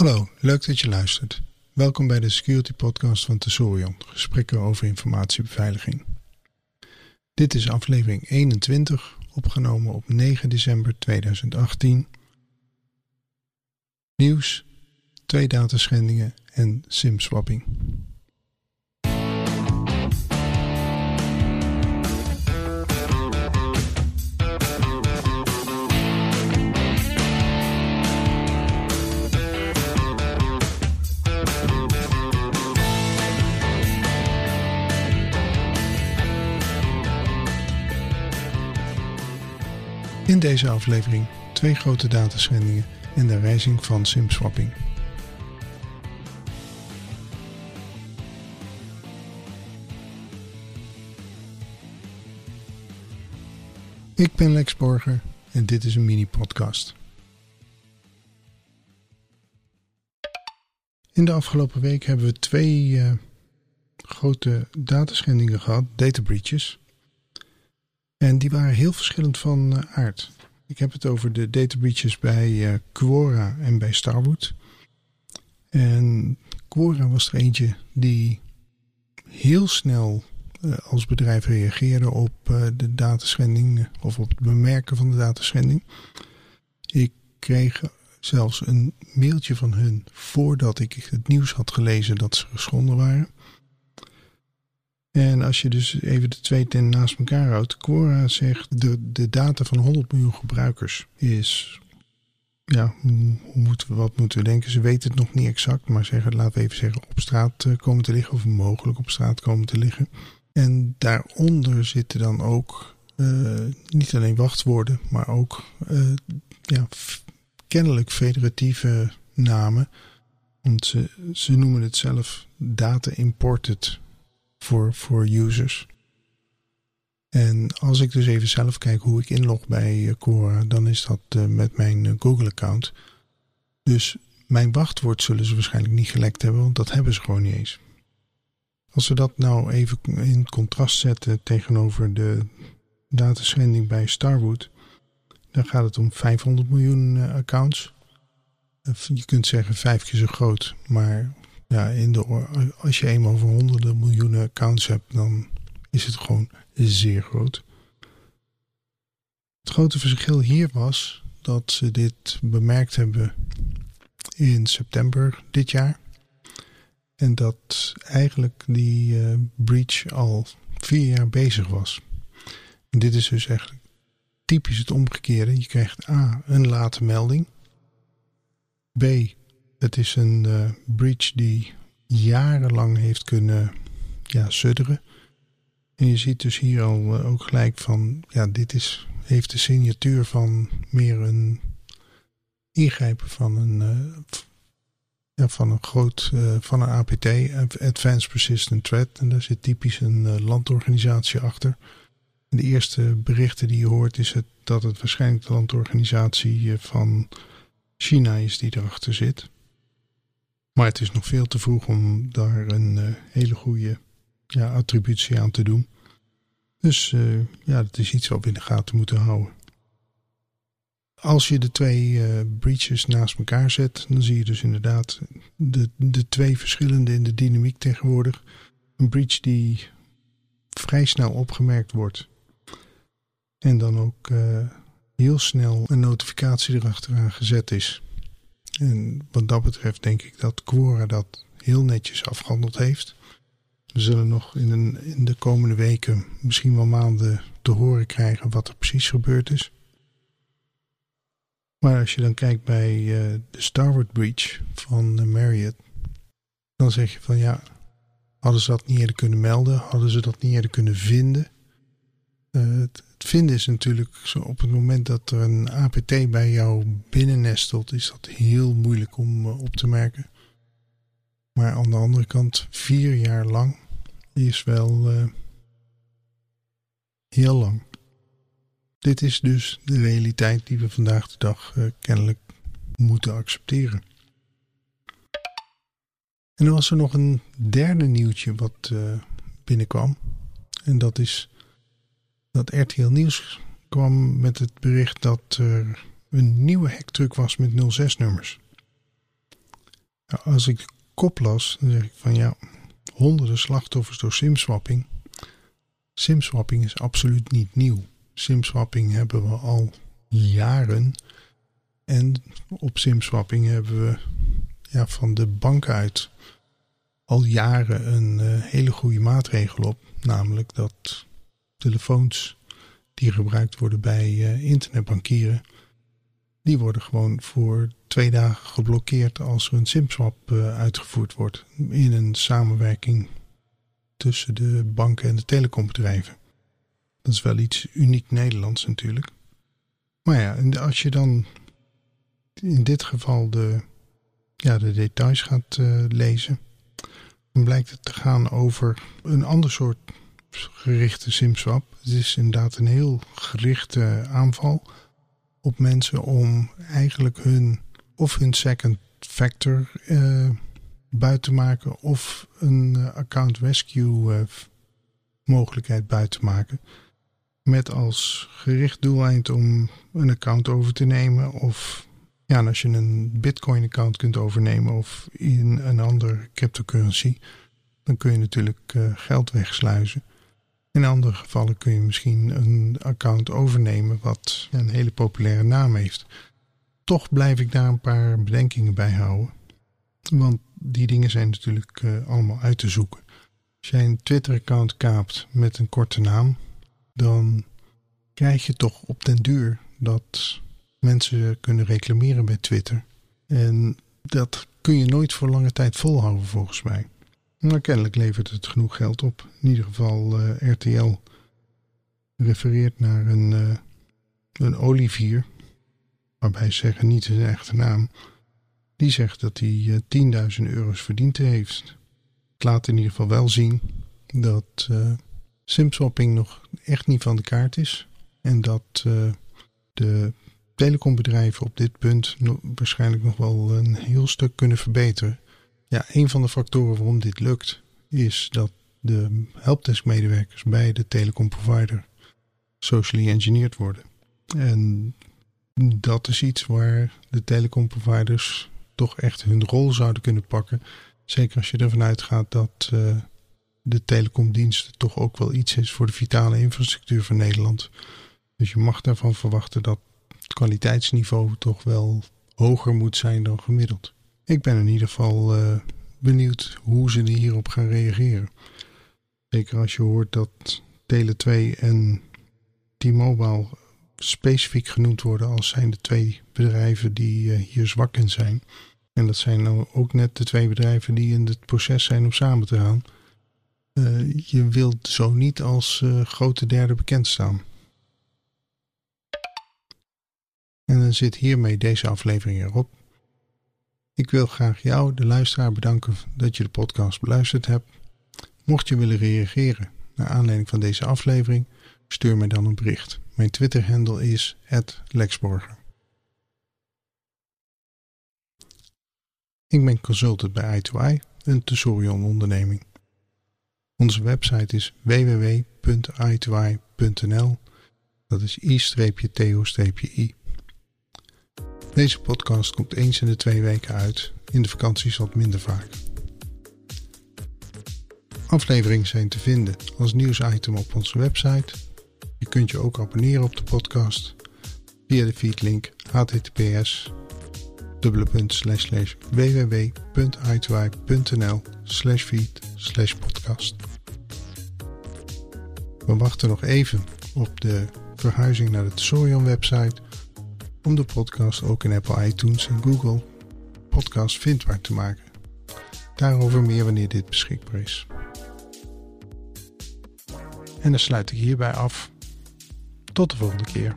Hallo, leuk dat je luistert. Welkom bij de Security Podcast van Tesorion, gesprekken over informatiebeveiliging. Dit is aflevering 21, opgenomen op 9 december 2018. Nieuws, twee dataschendingen en SIM-swapping. In deze aflevering twee grote dataschendingen en de rijzing van SIM-swapping. Ik ben Lex Borger en dit is een mini-podcast. In de afgelopen week hebben we twee uh, grote dataschendingen gehad, data breaches. En die waren heel verschillend van uh, aard. Ik heb het over de data breaches bij uh, Quora en bij Starwood. En Quora was er eentje die heel snel uh, als bedrijf reageerde op de dataschending of op het bemerken van de dataschending. Ik kreeg zelfs een mailtje van hun voordat ik het nieuws had gelezen dat ze geschonden waren. En als je dus even de twee ten naast elkaar houdt. Quora zegt de, de data van 100 miljoen gebruikers is... Ja, moeten wat moeten we denken? Ze weten het nog niet exact, maar zeggen, laten we even zeggen, op straat eh, komen te liggen of mogelijk op straat komen te liggen. En daaronder zitten dan ook uh, niet alleen wachtwoorden, maar ook uh, ja, kennelijk federatieve namen. Want ze, ze noemen het zelf data imported voor, voor users. En als ik dus even zelf kijk hoe ik inlog bij Quora, dan is dat uh, met mijn Google-account. Dus mijn wachtwoord zullen ze waarschijnlijk niet gelekt hebben, want dat hebben ze gewoon niet eens. Als we dat nou even in contrast zetten tegenover de dataschending bij Starwood, dan gaat het om 500 miljoen accounts. Je kunt zeggen vijf keer zo groot, maar ja, in de, als je eenmaal over honderden miljoenen accounts hebt, dan is het gewoon zeer groot. Het grote verschil hier was dat ze dit bemerkt hebben in september dit jaar. En dat eigenlijk die uh, breach al vier jaar bezig was. En dit is dus eigenlijk typisch het omgekeerde. Je krijgt A, een late melding. B, het is een uh, breach die jarenlang heeft kunnen ja, sudderen. En je ziet dus hier al uh, ook gelijk van, ja, dit is, heeft de signatuur van meer een ingrijpen van een, uh, ja, van een groot, van een APT, Advanced Persistent Threat. En daar zit typisch een landorganisatie achter. De eerste berichten die je hoort is het, dat het waarschijnlijk de landorganisatie van China is die erachter zit. Maar het is nog veel te vroeg om daar een uh, hele goede ja, attributie aan te doen. Dus uh, ja, dat is iets wat we in de gaten moeten houden. Als je de twee uh, breaches naast elkaar zet, dan zie je dus inderdaad de, de twee verschillende in de dynamiek tegenwoordig. Een breach die vrij snel opgemerkt wordt. En dan ook heel snel een notificatie erachteraan gezet is. En wat dat betreft denk ik dat Quora dat heel netjes afgehandeld heeft. We zullen nog in, in de komende weken, misschien wel maanden, te horen krijgen wat er precies gebeurd is. Maar als je dan kijkt bij uh, de Starboard Breach van uh, Marriott, dan zeg je van ja, hadden ze dat niet eerder kunnen melden? Hadden ze dat niet eerder kunnen vinden? Uh, het, vinden is natuurlijk zo op het moment dat er een APT bij jou binnennestelt, is dat heel moeilijk om uh, op te merken. Maar aan de andere kant, vier jaar lang is wel uh, heel lang. Dit is dus de realiteit die we vandaag de dag kennelijk moeten accepteren. En dan was er nog een derde nieuwtje wat binnenkwam. En dat is dat RTL Nieuws kwam met het bericht dat er een nieuwe hacktruc was met 06-nummers. Nou, als ik kop las, dan zeg ik van ja, honderden slachtoffers door simswapping. Simswapping is absoluut niet nieuw. Simswapping hebben we al jaren. En op simswapping hebben we ja, van de bank uit al jaren een uh, hele goede maatregel op. Namelijk dat telefoons die gebruikt worden bij uh, internetbankieren, die worden gewoon voor twee dagen geblokkeerd als er een simswap uh, uitgevoerd wordt. In een samenwerking tussen de banken en de telecombedrijven. Dat is wel iets uniek Nederlands natuurlijk. Maar ja, als je dan in dit geval de, ja, de details gaat uh, lezen, dan blijkt het te gaan over een ander soort gerichte simswap. Het is inderdaad een heel gerichte aanval op mensen om eigenlijk hun of hun second factor uh, buiten te maken of een uh, account rescue uh, mogelijkheid buiten te maken. Met als gericht doeleind om een account over te nemen of ja, als je een bitcoin account kunt overnemen of in een andere cryptocurrency, dan kun je natuurlijk geld wegsluizen. In andere gevallen kun je misschien een account overnemen wat een hele populaire naam heeft. Toch blijf ik daar een paar bedenkingen bij houden. Want die dingen zijn natuurlijk uh, allemaal uit te zoeken. Als jij een Twitter-account kaapt met een korte naam, dan krijg je toch op den duur dat mensen kunnen reclameren bij Twitter. En dat kun je nooit voor lange tijd volhouden volgens mij. Maar kennelijk levert het genoeg geld op. In ieder geval uh, RTL refereert naar een, uh, een Olivier, waarbij ze zeggen niet zijn echte naam. Die zegt dat hij uh, 10.000 euro's verdiend heeft. Het laat in ieder geval wel zien dat simswapping nog echt niet van de kaart is. En dat de telecombedrijven op dit punt waarschijnlijk nog wel een heel stuk kunnen verbeteren. Ja, een van de factoren waarom dit lukt is dat de helpdesk-medewerkers bij de telecomprovider socially engineered worden. En dat is iets waar de telecomproviders toch echt hun rol zouden kunnen pakken. Zeker als je ervan uitgaat dat uh, de telecomdiensten toch ook wel iets is voor de vitale infrastructuur van Nederland. Dus je mag daarvan verwachten dat het kwaliteitsniveau toch wel hoger moet zijn dan gemiddeld. Ik ben in ieder geval uh, benieuwd hoe ze hierop gaan reageren. Zeker als je hoort dat Tele2 en T-Mobile specifiek genoemd worden als zijn de twee bedrijven die uh, hier zwak in zijn. En dat zijn nou ook net de twee bedrijven die in het proces zijn om samen te gaan. Uh, je wilt zo niet als grote derde bekend staan. En dan zit hiermee deze aflevering erop. Ik wil graag jou, de luisteraar, bedanken dat je de podcast beluisterd hebt. Mocht je willen reageren naar aanleiding van deze aflevering, stuur mij dan een bericht. Mijn Twitter-handle is @lexborger. Ik ben consultant bij i2i, een Tesorion-onderneming. Onze website is www.i2i.nl. Dat is i-to-i. Deze podcast komt eens in de twee weken uit, in de vakanties wat minder vaak. Afleveringen zijn te vinden als nieuwsitem op onze website. Je kunt je ook abonneren op de podcast via de feedlink https www.i2i.nl slash feed slash podcast. We wachten nog even op de verhuizing naar de Tesorion website om de podcast ook in Apple iTunes en Google Podcast vindbaar te maken. Daarover meer wanneer dit beschikbaar is. En dan sluit ik hierbij af. Tot de volgende keer.